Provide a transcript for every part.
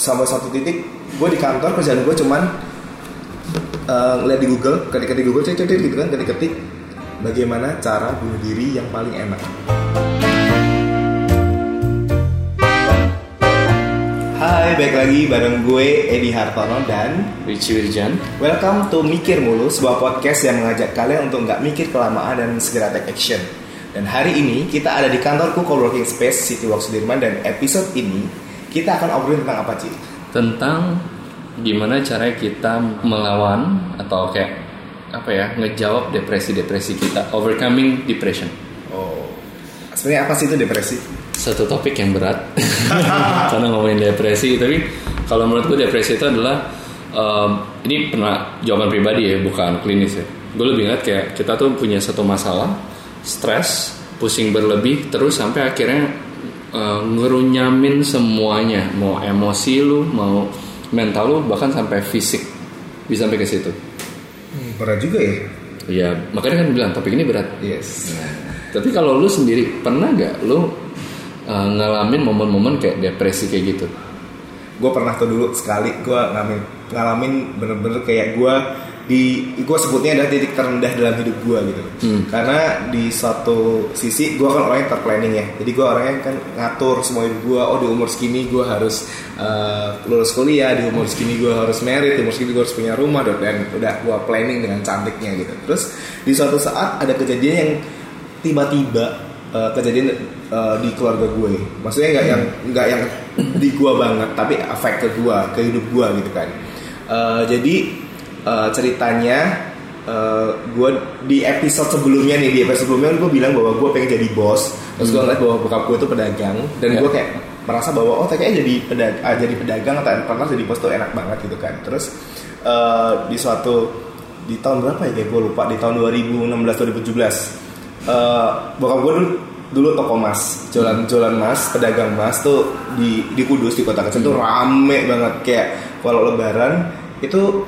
sampai satu titik gue di kantor kerjaan gue cuman uh, ngeliat di Google ketika di Google cek cek gitu kan ketik ketik bagaimana cara bunuh diri yang paling enak Hai, baik lagi bareng gue Edi Hartono dan Richie Wirjan Welcome to Mikir Mulu, sebuah podcast yang mengajak kalian untuk nggak mikir kelamaan dan segera take action. Dan hari ini kita ada di kantorku Coworking Space City Walk Sudirman dan episode ini kita akan obrolin tentang apa sih? Tentang gimana caranya kita melawan atau kayak apa ya ngejawab depresi-depresi kita, overcoming depression. Oh, sebenarnya apa sih itu depresi? Satu topik yang berat karena ngomongin depresi, tapi kalau menurutku depresi itu adalah um, ini pernah jawaban pribadi ya, bukan klinis ya. Gue lebih ingat kayak kita tuh punya satu masalah, stres, pusing berlebih, terus sampai akhirnya uh, ngerunyamin semuanya, mau emosi lu, mau mental lu, bahkan sampai fisik, bisa sampai ke situ. Hmm, berat juga ya? Ya makanya kan bilang topik ini berat. Yes. Nah, tapi kalau lu sendiri pernah gak lu uh, ngalamin momen-momen kayak depresi kayak gitu? Gue pernah tuh dulu sekali gue ngalamin ngalamin bener-bener kayak gue di gue sebutnya adalah titik terendah dalam hidup gue gitu. Hmm. karena di satu sisi gue kan orangnya terplanning ya. Jadi gue orangnya kan ngatur semua hidup gue oh di umur segini gue harus uh, lulus kuliah di umur segini gue harus merit di umur segini gue harus punya rumah dan dan udah gue planning dengan cantiknya gitu. Terus di suatu saat ada kejadian yang tiba-tiba uh, kejadian uh, di keluarga gue. Maksudnya nggak yang nggak yang di gue banget tapi efek ke gue ke hidup gue gitu kan. Uh, jadi uh, ceritanya uh, gue di episode sebelumnya nih di episode sebelumnya gue bilang bahwa gue pengen jadi bos. Terus gue ngeliat bahwa bokap gue itu pedagang dan Ya. gue kayak merasa bahwa oh kayaknya jadi pedagang jadi pedagang atau pernah jadi bos tuh enak banget gitu kan. Terus uh, di suatu di tahun berapa ya kayak gue lupa di tahun 2016 2017 uh, bokap gue dulu dulu toko mas jualan jualan mas pedagang mas tuh di di Kudus di kota kecil tuh rame banget. Kayak kalau lebaran itu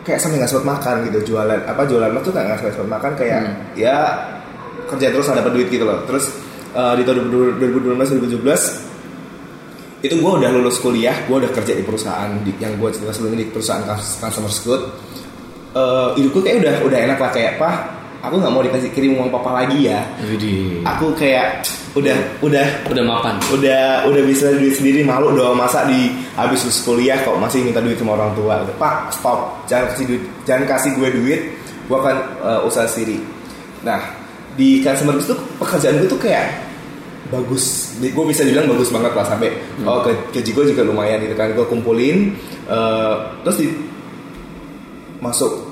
kayak sampai nggak sempat makan gitu jualan apa jualan mas tuh kayak nggak sempat makan kayak Hmm. ya kerja terus ada dapat duit gitu loh terus uh, di tahun 2012 2017 itu gue udah lulus kuliah gue udah kerja di perusahaan di, yang gue cerita sebelumnya di perusahaan customer good uh, hidupku kayak udah udah enak lah kayak pak aku nggak mau dikasih kirim uang papa lagi ya Widih. aku kayak udah udah Udah mapan. udah udah bisa duit sendiri malu doang masa di habis lulus kuliah kok masih minta duit sama orang tua. Pak stop. Jangan kasih duit jangan kasih gue duit gue akan uh, usaha sendiri. Nah di customer service tuh pekerjaan gue tuh kayak bagus. Gue bisa dibilang bagus banget lah sampai oh ke gaji gue juga lumayan gitu kan. Gue kumpulin uh, terus di masuk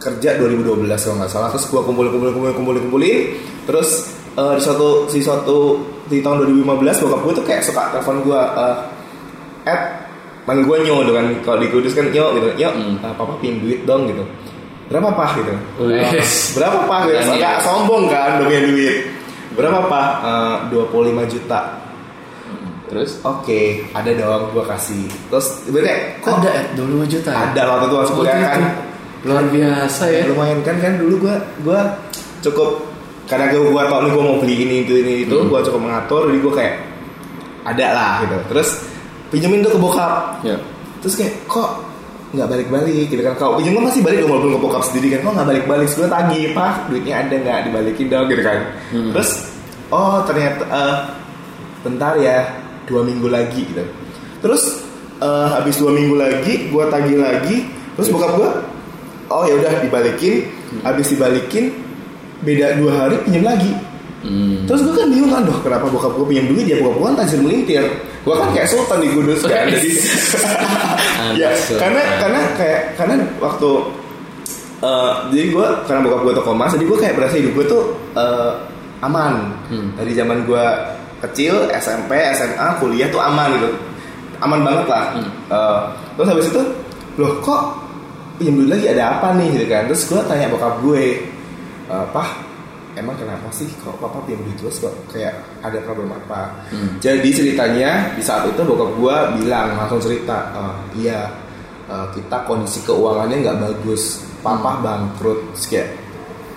kerja 2012 kalau nggak salah. Terus gue kumpulin kumpulin kumpulin kumpulin kumpulin. Terus eh, di suatu di suatu di tahun 2015 bokap gue tuh kayak suka telepon gue eh Ed manggil gue nyo gitu kan kalau di Kudus kan nyo gitu nyo Hmm. eh, papa pinjem duit dong gitu berapa pak gitu Wih. Eh, berapa pak gitu. Agak sombong kan udah punya duit berapa pak Eh, 25 juta Terus? Oke, ada dong gue kasih. Terus sebenarnya kok Ada 25 juta ya? ada waktu itu masuk kuliah Waktu kan. Luar biasa ya. Lumayan kan kan dulu gue gue cukup karena gue gue tau nih gue mau beli ini itu ini itu Hmm. gue cukup mengatur jadi gue kayak ada lah gitu. Terus pinjemin tuh ke bokap. Ya. Terus kayak kok nggak balik-balik? Gitu kan. Kalau pinjem kan masih balik dong walaupun ke bokap sendiri kan. Kok nggak balik-balik? Gue tagih pak. Duitnya ada nggak dibalikin dong gitu kan. Hmm. terus oh ternyata eh, bentar ya dua minggu lagi gitu. Terus eh, habis dua minggu lagi gue tagih lagi. Terus bokap gue oh ya udah dibalikin. Habis dibalikin beda dua hari pinjam lagi Hmm. Terus gue kan bingung kan, doh kenapa bokap gue pinjam duit ya bokap gue kan tajir melintir. Gue kan kayak sultan di Kudus kan. Jadi ya karena karena kayak karena waktu eh, jadi gue karena bokap gue toko emas, jadi gue kayak berasa hidup gue tuh eh, aman. Hmm. Dari zaman gue kecil, SMP, SMA, kuliah tuh aman gitu, aman banget lah. Hmm. Eh, terus habis itu, loh kok pinjam duit lagi ada apa nih gitu kan? Terus gue tanya bokap gue, "Eh, Pah, emang kenapa sih kok papa pinjam duit terus kok kayak ada problem apa? Hmm. Jadi ceritanya di saat itu bokap gua bilang langsung cerita, "Eh, iya eh, kita kondisi keuangannya nggak bagus, papa bangkrut, Terus kayak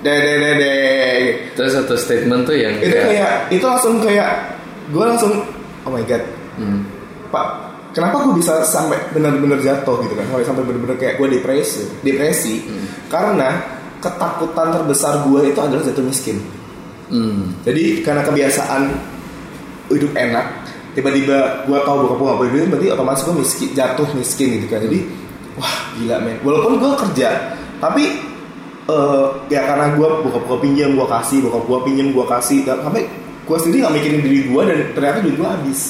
deh deh deh deh. Terus satu statement tuh yang Itu kayak itu langsung kayak gua langsung oh my god, Hmm. pak kenapa gue bisa sampai benar-benar jatuh gitu kan sampai benar-benar kayak gue depresi depresi karena ketakutan terbesar gue itu adalah jatuh miskin. Hmm. jadi karena kebiasaan hidup enak tiba-tiba gue tahu bokap gue gak boleh duit berarti otomatis gue miskin jatuh miskin gitu kan. Jadi wah gila men. Walaupun gue kerja tapi eh, ya karena gue bokap gue pinjam gue kasih bokap gue pinjam gue kasih dan sampai gue sendiri nggak mikirin diri gue dan ternyata duit gue habis.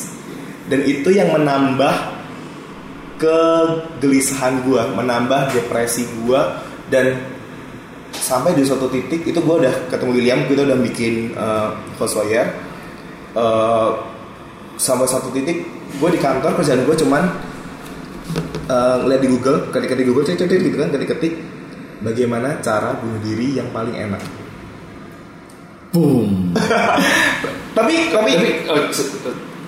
Dan itu yang menambah kegelisahan gue menambah depresi gue dan sampai di suatu titik itu gue udah ketemu William kita udah bikin uh, Foursquare uh, sampai satu titik gue di kantor kerjaan gue cuman uh, ngeliat di Google ketik di Google cek cek gitu kan ketik ketik bagaimana cara bunuh diri yang paling enak Boom. tapi tapi, Tapi se-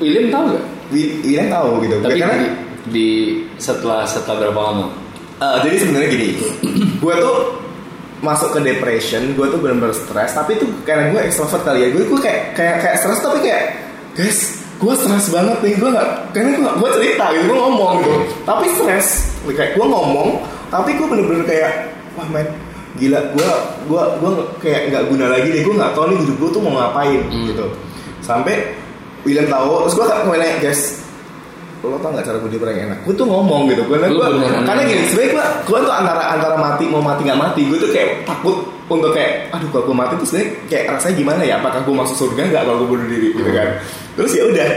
William tahu gak? Wi- William tahu gitu Tapi karena di, di setelah setelah berapa lama? Uh, jadi sebenarnya gini, gue tuh masuk ke depression, gue tuh benar-benar stres. Tapi tuh karena gue extrovert kali ya, gue gue kayak kayak kayak stres tapi kayak guys, gue stres banget nih, gue nggak, kayaknya gue gue cerita gitu, gue ngomong gitu. Tapi stres, kayak gue ngomong, tapi gue bener-bener kayak wah men, gila, gue gue gue kayak nggak guna lagi deh, gue nggak tahu nih hidup gue tuh mau ngapain Hmm. gitu. Sampai William tahu, terus gue kayak nanya guys, lo tau gak cara gue yang enak? Gue tuh ngomong gitu gue beneran karena gini sebenarnya gue gue tuh antara antara mati mau mati nggak mati gue tuh kayak takut untuk kayak aduh kalau gue mati tuh sebenarnya kayak rasanya gimana ya? Apakah gue masuk surga nggak kalau gue bunuh diri? Gitu kan. Terus ya udah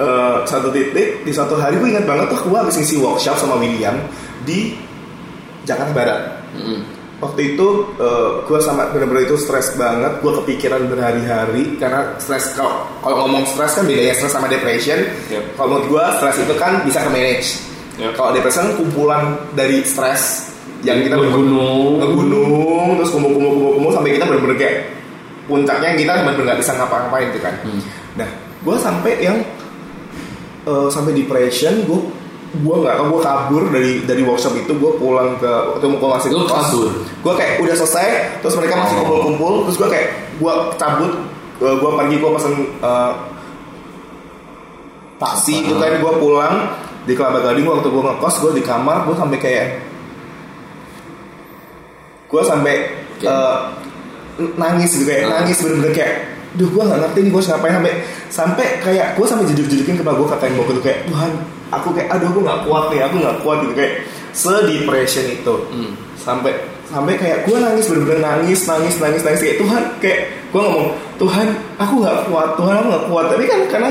eh, satu titik di suatu hari gue ingat banget tuh gue habis ngisi workshop sama William di Jakarta Barat. Hmm. Waktu itu eh, gue sama bener-bener itu stres banget gue kepikiran berhari-hari karena stres kalau kalau ngomong stres kan bedanya stres sama depression Yep. kalau menurut gue stres itu kan bisa ke manage Yep. kalau depression kumpulan dari stres yang kita Bergunung. ngegunung terus kumpul-kumpul kumpul-kumpul sampai kita bener-bener kayak puncaknya kita bener-bener nggak bisa ngapa-ngapain gitu kan Hmm. nah gue sampai yang eh, sampai depression gue gue nggak gue kabur dari dari workshop itu gue pulang ke waktu mau masih Lu kabur? gue kayak udah selesai terus mereka masih Oh. kumpul-kumpul terus gue kayak gue cabut gue pergi gue pesen eh, taksi itu kan gue pulang di Kelapa Gading waktu gue ngekos gue di kamar gue sampai kayak gue sampai Oke. eh, nangis gitu kayak Ah. nangis bener-bener kayak duh gue nggak ngerti nih gue ngapain sampai sampai kayak gue sampai jeduk-jedukin kepala gue katain gue gitu kayak Tuhan aku kayak aduh aku nggak kuat nih aku nggak kuat gitu kayak se-depression itu Hmm. sampai sampai kayak gue nangis bener-bener nangis nangis nangis nangis kayak Tuhan kayak gue ngomong Tuhan aku nggak kuat Tuhan aku nggak kuat tapi kan karena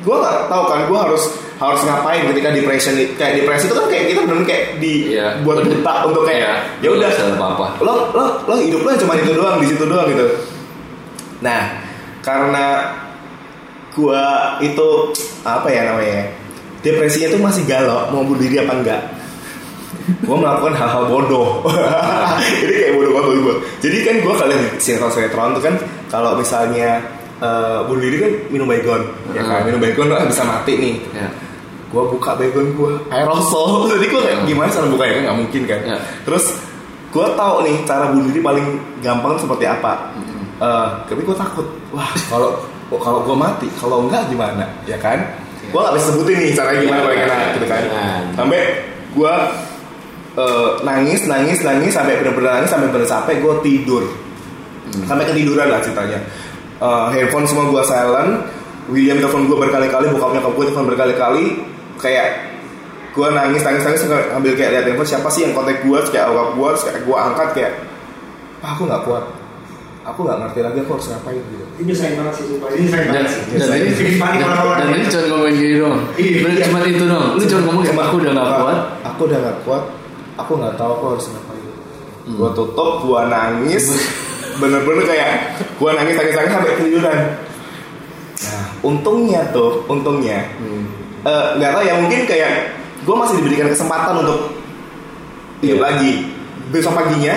gue nggak tahu kan gue harus harus ngapain ketika depression kayak depresi itu kan kayak kita bener kayak di Iya. buat buta untuk kayak Iya. ya udah lo lo lo hidup lo cuma itu doang di situ doang gitu nah karena gua itu apa ya namanya depresinya tuh masih galau mau bunuh diri apa enggak gue melakukan hal-hal bodoh jadi kayak bodoh banget gue jadi kan gue kalian di sinetron sinetron tuh kan kalau misalnya eh, bunuh diri kan minum baygon ya kan Hmm. minum baygon lo bisa mati nih Ya. gue buka baygon gue aerosol jadi gue kayak Hmm. gimana cara bukanya kan nggak mungkin kan Ya. terus gue tahu nih cara bunuh diri paling gampang seperti apa Hmm. Eh, tapi gue takut. Wah kalau kalau gue mati kalau enggak gimana? Ya kan? Gue nggak bisa sebutin nih caranya gimana paling enak gitu kan? Sampai gue eh, nangis nangis nangis sampai bener-bener nangis sampai bener capek gue tidur. Sampai ketiduran lah ceritanya. Eh, handphone semua gue silent William telepon gue berkali-kali bokapnya ke gue telepon berkali-kali kayak gue nangis nangis nangis ambil kayak lihat handphone siapa sih yang kontak gue kayak awak gue kayak gue angkat kayak "Ah, aku nggak kuat aku nggak ngerti lagi aku harus ngapain gitu Ini nyusahin banget sih sumpah. Ini Dan, banget sih. dan, Ini ini, bikin panik dan, orang-orang. dan ini cuma ngomongin gini doang. Iya. Bener cuma itu doang. Lu cuma ngomong kayak aku udah gak Pak, kuat. aku udah gak kuat aku nggak tahu aku harus ngapain gue tutup gue nangis bener-bener kayak gue nangis nangis nangis sampai ketiduran nah untungnya tuh untungnya eh, nggak tahu ya mungkin kayak gue masih diberikan kesempatan untuk hidup Iya. lagi besok paginya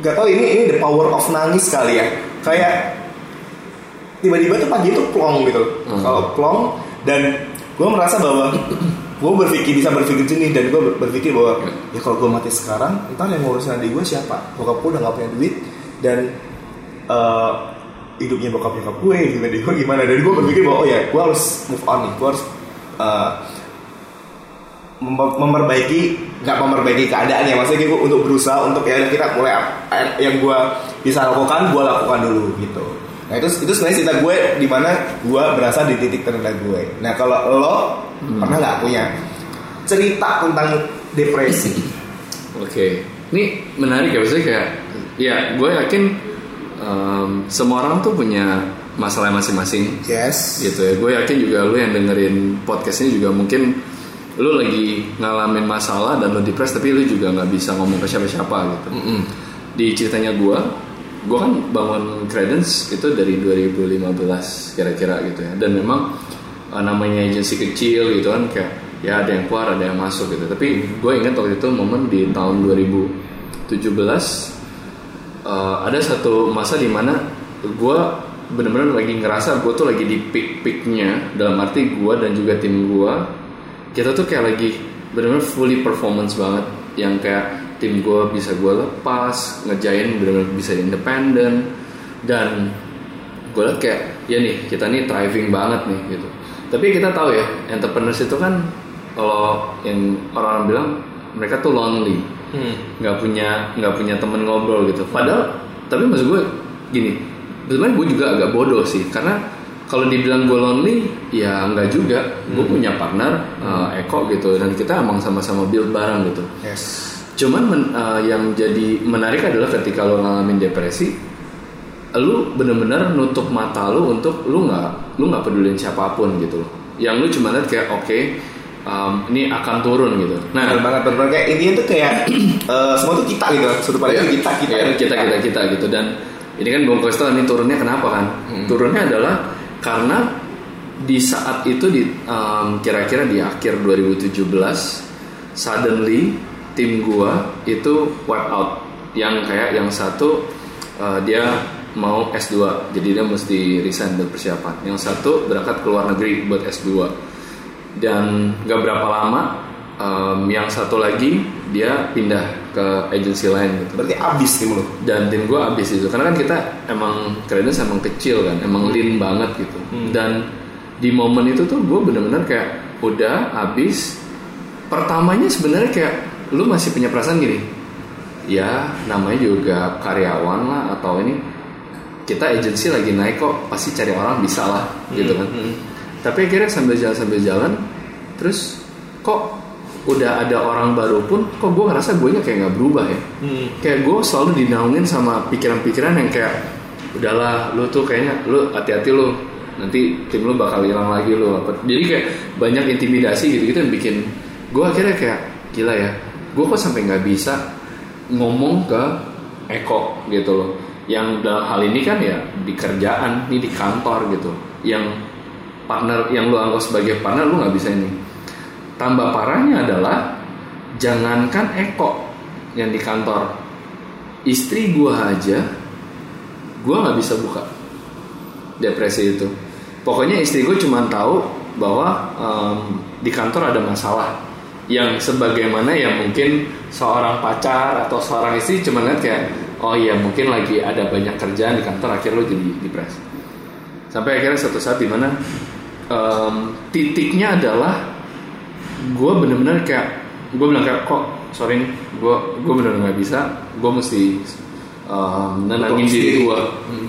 nggak tahu ini ini the power of nangis kali ya. Kayak tiba-tiba tuh pagi itu plong gitu. Hmm. kalau plong dan gue merasa bahwa gue berpikir bisa berpikir jernih dan gue berpikir bahwa ya kalau gue mati sekarang ntar yang ngurusin adik gue siapa? Bokap gue udah gak punya duit dan eh, hidupnya bokap nyokap gue hidupnya adik gue gimana? Dan gue berpikir bahwa oh ya gue harus move on nih. Gue harus mem- memperbaiki nggak memperbaiki keadaan ya. Maksudnya gue untuk berusaha untuk ya kita mulai ap- yang gue bisa lakukan gue lakukan dulu gitu. Nah itu itu sebenarnya cerita gue di mana gue berasa di titik terendah gue. Nah kalau lo pernah nggak punya cerita tentang depresi? Oke, ini menarik ya maksudnya kayak ya gue yakin em, semua orang tuh punya masalah masing-masing. Yes. Gitu ya. Gue yakin juga lu yang dengerin podcast ini juga mungkin lu lagi ngalamin masalah dan lu depres tapi lu juga nggak bisa ngomong ke siapa-siapa gitu. Mm-mm. Di ceritanya gue, gue kan bangun Credence itu dari 2015 kira-kira gitu ya. Dan memang eh, namanya agensi kecil gitu kan kayak ya ada yang keluar ada yang masuk gitu. Tapi gue ingat waktu itu momen di tahun 2017 eh, ada satu masa di mana gue bener-bener lagi ngerasa gue tuh lagi di peak-peaknya dalam arti gue dan juga tim gue kita tuh kayak lagi bener-bener fully performance banget. Yang kayak tim gue bisa gue lepas ngejain bener-bener bisa independen. Dan gue liat kayak ya nih kita nih thriving banget nih gitu. Tapi kita tahu ya entrepreneurs itu kan kalau yang orang-orang bilang mereka tuh lonely. Hmm. nggak punya nggak punya temen ngobrol gitu. Padahal tapi maksud gue gini sebenarnya gue juga agak bodoh sih. Karena kalau dibilang gue lonely ya nggak juga. Gue punya partner eh, Eko gitu. Dan kita emang sama-sama build bareng gitu. Yes. Cuman men- eh, yang jadi menarik adalah ketika lo ngalamin depresi lu bener-bener nutup mata lu untuk lu nggak lu nggak pedulin siapa pun gitu yang lu cuma lihat kayak oke um, ini akan turun gitu. Nah benar banget benar banget. kayak intinya tuh kayak eh, semua tuh kita gitu. Sudut pandang Iya. kita kita. Iya, kita kita kita gitu. Dan ini kan Bung Kosto ini turunnya kenapa kan? Hmm. Turunnya adalah karena di saat itu di um, kira-kira di akhir 2017 suddenly tim gua itu wipe out. Yang kayak yang satu uh, dia mau S2 jadi dia mesti resign buat persiapan. Yang satu berangkat ke luar negeri buat S2 dan gak berapa lama um, yang satu lagi dia pindah ke agensi lain gitu. Berarti abis tim lo dan tim gue abis itu karena kan kita emang Credence emang kecil kan emang lean banget gitu. Hmm. dan di momen itu tuh gue bener-bener kayak udah abis. Pertamanya sebenarnya kayak lu masih punya perasaan gini ya namanya juga karyawan lah atau ini kita agensi lagi naik kok pasti cari orang bisa lah gitu kan. Hmm. tapi akhirnya sambil jalan sambil jalan terus kok udah ada orang baru pun kok gue ngerasa gue kayak nggak berubah ya? Hmm. kayak gue selalu dinaungin sama pikiran-pikiran yang kayak udahlah lu tuh kayaknya lu hati-hati lu nanti tim lu bakal hilang lagi lu apa. Jadi kayak banyak intimidasi gitu-gitu yang bikin gue akhirnya kayak gila ya gue kok sampai nggak bisa ngomong ke Eko gitu loh. Yang dalam hal ini kan ya di kerjaan ini di kantor gitu. Yang partner yang lu anggap sebagai partner lu nggak bisa ini tambah parahnya adalah jangankan Eko yang di kantor. Istri gua aja gua nggak bisa buka depresi itu. Pokoknya istri gue cuma tahu bahwa em, di kantor ada masalah yang sebagaimana ya mungkin seorang pacar atau seorang istri cuma lihat kayak oh iya mungkin lagi ada banyak kerjaan di kantor akhirnya lo jadi depresi sampai akhirnya suatu saat di mana em, titiknya adalah gue bener-bener kayak gue bilang kayak kok sorry nih gue gue bener nggak bisa. Gue mesti um, nenangin diri gue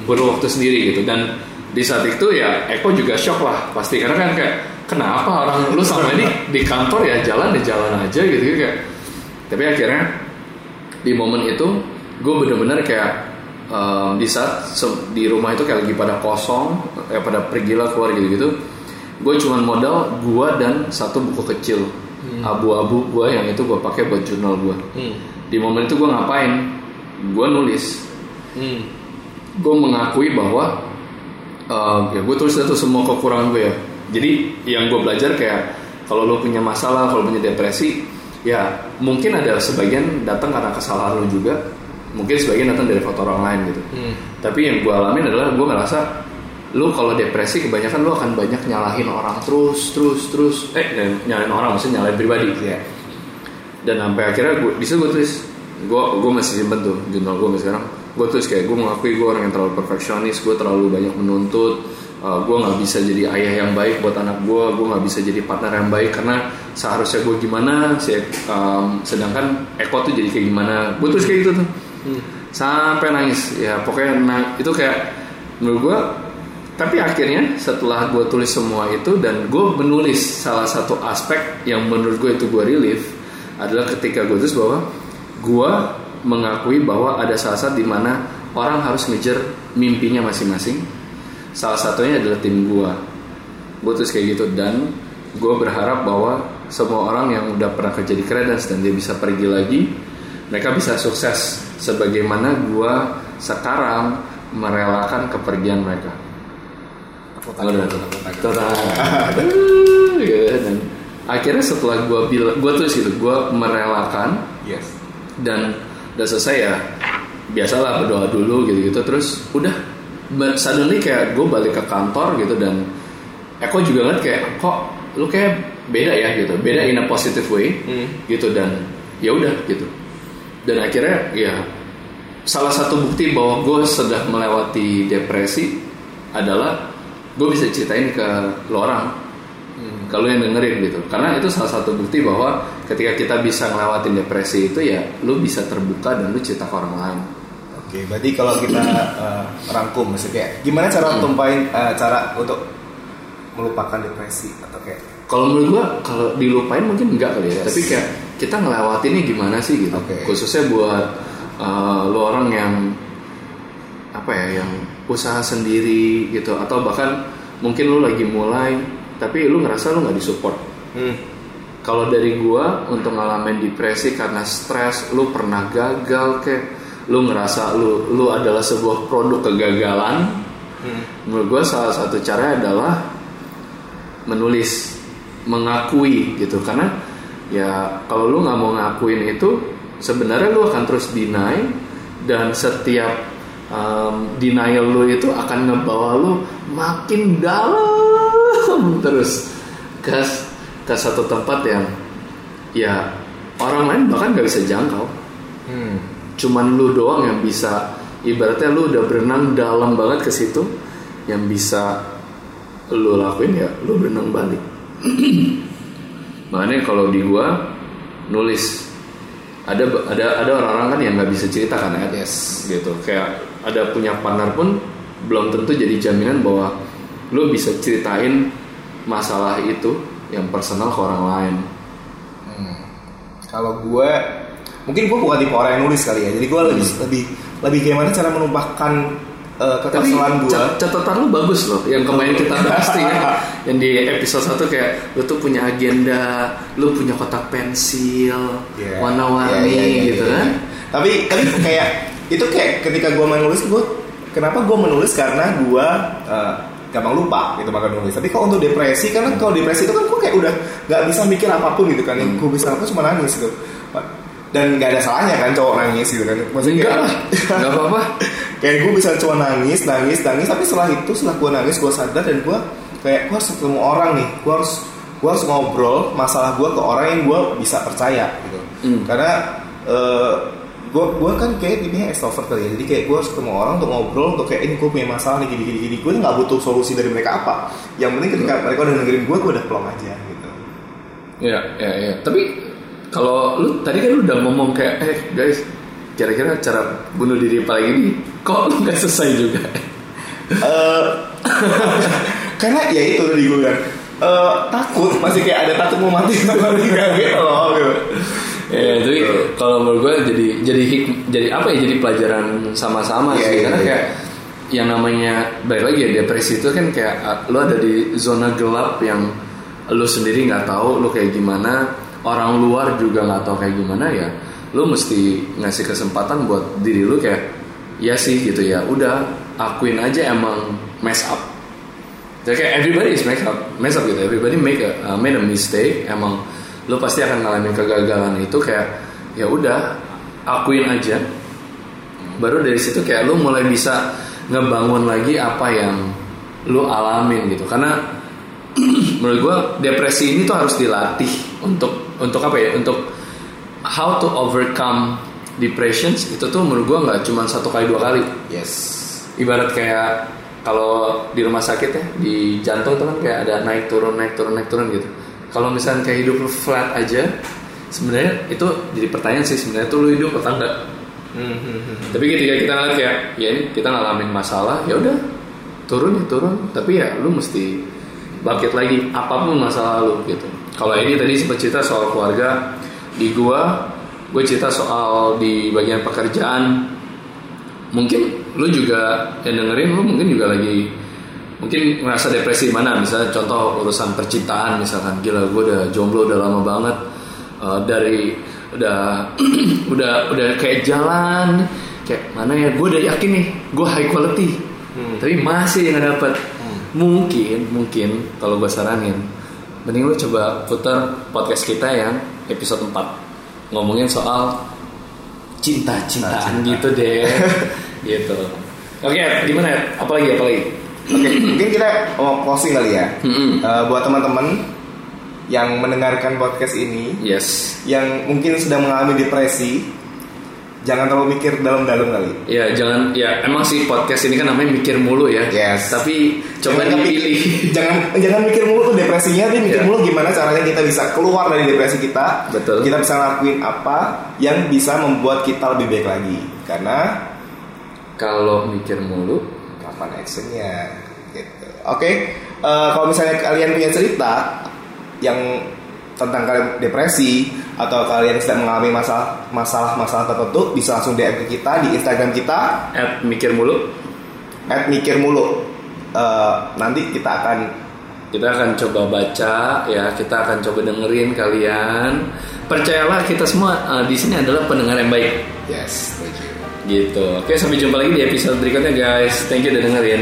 perlu waktu sendiri gitu. Dan di saat itu ya Eko juga shock lah pasti. Karena kan kayak kenapa orang lu sama ini di kantor ya jalan di jalan aja gitu. Kayak tapi akhirnya di momen itu gue bener-bener kayak um, di saat di rumah itu kayak lagi pada kosong kayak pada pergi lah keluar gitu-gitu gue cuman modal gue dan satu buku kecil. Abu-abu gue yang itu gue pakai buat jurnal gue Hmm. di momen itu gue ngapain? Gue nulis. Hmm. gue mengakui bahwa uh, ya gue tulis itu semua kekurangan gue ya. Jadi yang gue belajar kayak kalau lo punya masalah kalau punya depresi ya mungkin ada sebagian datang karena kesalahan lo juga. Mungkin sebagian datang dari faktor orang lain gitu. Hmm. tapi yang gue alamin adalah gue ngerasa lu kalau depresi kebanyakan lu akan banyak nyalahin orang terus terus terus. Eh nyalahin orang maksudnya nyalahin pribadi. Iya. dan sampai akhirnya gue di situ gue tulis gue gue masih simpen tuh jurnal gue sekarang. Gue tulis kayak gue mengakui gue orang yang terlalu perfeksionis gue terlalu banyak menuntut gue nggak bisa jadi ayah yang baik buat anak gue gue nggak bisa jadi partner yang baik karena seharusnya gue gimana si um, sedangkan Eko tuh jadi kayak gimana. Gue terus kayak gitu tuh. Sampai nangis. Ya pokoknya na- itu kayak menurut gue tapi akhirnya setelah gue tulis semua itu dan gue menulis salah satu aspek yang menurut gue itu gue relief adalah ketika gue tulis bahwa gue mengakui bahwa ada saat-saat di mana orang harus ngejar mimpinya masing-masing. Salah satunya adalah tim gue gue terus kayak gitu dan gue berharap bahwa semua orang yang udah pernah kerja di Credence dan dia bisa pergi lagi mereka bisa sukses sebagaimana gue sekarang merelakan kepergian mereka Udah, Total. Gitu, dan akhirnya setelah gue bilang gue tulis gitu gue merelakan Yes. dan udah selesai ya biasalah berdoa dulu gitu gitu terus udah but suddenly kayak gue balik ke kantor gitu dan Eko juga ngeliat kayak kok lu kayak beda ya gitu beda in a positive way Hmm. gitu dan ya udah gitu dan akhirnya ya salah satu bukti bahwa gue sudah melewati depresi adalah gue bisa ceritain ke lo orang kalau yang dengerin gitu. Karena itu salah satu bukti bahwa ketika kita bisa ngelewatin depresi itu ya lu bisa terbuka dan lu cerita ke orang lain. Oke, berarti kalau kita eh, rangkum, maksudnya gimana cara tumpahin eh, cara untuk melupakan depresi atau kayak? Kalau menurut gua kalau dilupain mungkin enggak kali ya. Yes. tapi kayak kita ngelewatinnya gimana sih gitu? Oke. khususnya buat uh, lo orang yang apa ya yang usaha sendiri gitu atau bahkan mungkin lu lagi mulai tapi lu ngerasa lu nggak disupport hmm. kalau dari gua untuk ngalamin depresi karena stres lu pernah gagal kayak lu ngerasa lu lu adalah sebuah produk kegagalan Hmm. menurut gue salah satu caranya adalah menulis mengakui gitu karena ya kalau lu nggak mau ngakuin itu sebenarnya lu akan terus deny dan setiap um, denial lu itu akan ngebawa lu makin dalam terus ke ke satu tempat yang ya orang lain bahkan nggak bisa jangkau Hmm. cuman lu doang yang bisa ibaratnya lu udah berenang dalam banget ke situ yang bisa lu lakuin ya lu berenang balik makanya kalau di gua nulis ada ada ada orang-orang kan yang nggak bisa cerita kan ya Yes. gitu kayak ada punya partner pun belum tentu jadi jaminan bahwa lu bisa ceritain masalah itu yang personal ke orang lain Kalau gue mungkin gue bukan tipe orang yang nulis kali ya, jadi gue lebih lebih lebih gimana cara menumpahkan Tapi kekesalan gue. cat- catatan lu bagus loh Yang kemarin kita bahas tuh ya Yang di episode 1 kayak Lu tuh punya agenda Lu punya kotak pensil Iya. Warna-warni Iya, iya, iya, gitu iya. kan Tapi tapi kayak itu kayak ketika gue menulis gue kenapa gue menulis karena gue eh, gampang lupa gitu makan nulis. Tapi kalau untuk depresi karena kalau depresi itu kan gue kayak udah nggak bisa mikir apa pun gitu kan. Yang gue bisa lakukan cuma nangis gitu. Dan nggak ada salahnya kan cowok nangis gitu kan. Maksudnya Enggak lah Enggak apa-apa kayak gue bisa cuma nangis nangis nangis tapi setelah itu setelah gue nangis gue sadar dan gue kayak gue harus ketemu orang nih gue harus gue harus ngobrol masalah gue ke orang yang gue bisa percaya gitu Hmm. karena eh, gue gue kan kayak ini extrovert kali ya jadi kayak gue harus ketemu orang untuk ngobrol untuk kayak ini gue punya masalah nih gini gini gini gue nggak butuh solusi dari mereka apa yang penting ketika mereka udah dengerin gue gue udah plong aja gitu Iya, iya, iya. Tapi kalau lu tadi kan lu udah ngomong kayak, eh guys, kira-kira cara bunuh diri paling ini, kok lu nggak selesai juga? Eh, karena ya itu tadi gue bilang eh, takut masih kayak ada takut mau mati gitu loh gitu. Ya, jadi kalau menurut gue jadi jadi hik, jadi apa ya jadi pelajaran sama-sama Iya, sih iya, karena iya. kayak yang namanya balik lagi ya depresi itu kan kayak uh, lo ada di zona gelap yang lo sendiri nggak tahu lo kayak gimana orang luar juga nggak tahu kayak gimana ya lo mesti ngasih kesempatan buat diri lo kayak ya sih gitu ya udah akuin aja emang mess up jadi kayak everybody is mess up, mess up gitu. Everybody make a uh, made a mistake. Emang lo pasti akan ngalamin kegagalan itu kayak ya udah akuin aja. Baru dari situ kayak lo mulai bisa ngebangun lagi apa yang lo alamin gitu. Karena menurut gue depresi ini tuh harus dilatih untuk untuk apa ya? Untuk how to overcome depressions itu tuh menurut gue nggak cuma satu kali dua kali yes ibarat kayak kalau di rumah sakit ya di jantung tuh kan kayak ada naik turun naik turun naik turun gitu kalau misalnya kayak hidup lu flat aja sebenarnya itu jadi pertanyaan sih sebenarnya tuh lu hidup atau enggak? Hmm, hmm, hmm. tapi ketika kita ngeliat kayak ya ini kita ngalamin masalah ya udah turun ya turun. Tapi ya lu mesti bangkit lagi apa pun masalah lu gitu. Kalau ini tadi sempat cerita soal keluarga di gua gue cerita soal di bagian pekerjaan. Mungkin lu juga yang dengerin lu mungkin juga lagi mungkin ngerasa depresi mana? Misalnya contoh urusan percintaan misalkan. Gila gue udah jomblo udah lama banget. Eh, dari udah udah udah kayak jalan. Kayak mana ya? Gue udah yakin nih gue high quality. Hmm. tapi masih yang nggak dapet. Mungkin mungkin kalau gue saranin mending lu coba putar podcast kita yang episode 4 ngomongin soal cinta-cintaan Cinta-cinta. gitu deh. Gitu. Oke gimana? Ya apalagi apalagi Oke, mungkin kita mau closing kali ya. Eh, buat teman-teman yang mendengarkan podcast ini, yes yang mungkin sedang mengalami depresi, jangan terlalu mikir dalam-dalam kali. ya jangan ya emang sih podcast ini kan namanya mikir mulu ya Yes. tapi coba Jangan dipilih jangan jangan mikir mulu tuh depresinya, tapi mikir Iya. mulu gimana caranya kita bisa keluar dari depresi kita. Betul. Kita bisa ngelakuin apa yang bisa membuat kita lebih baik lagi. Karena kalau mikir mulu kapan actionnya Oke, eh, kalau misalnya kalian punya cerita yang tentang kalian depresi atau kalian sedang mengalami masalah masalah masalah tertentu bisa langsung DM ke kita di Instagram kita. At mikir mulu. @mikirmulu. Eh, nanti kita akan kita akan coba baca ya. Kita akan coba dengerin kalian. Percayalah kita semua eh, di sini adalah pendengar yang baik. Yes, thank you. gitu. Oke sampai jumpa lagi di episode berikutnya guys. Thank you udah dengerin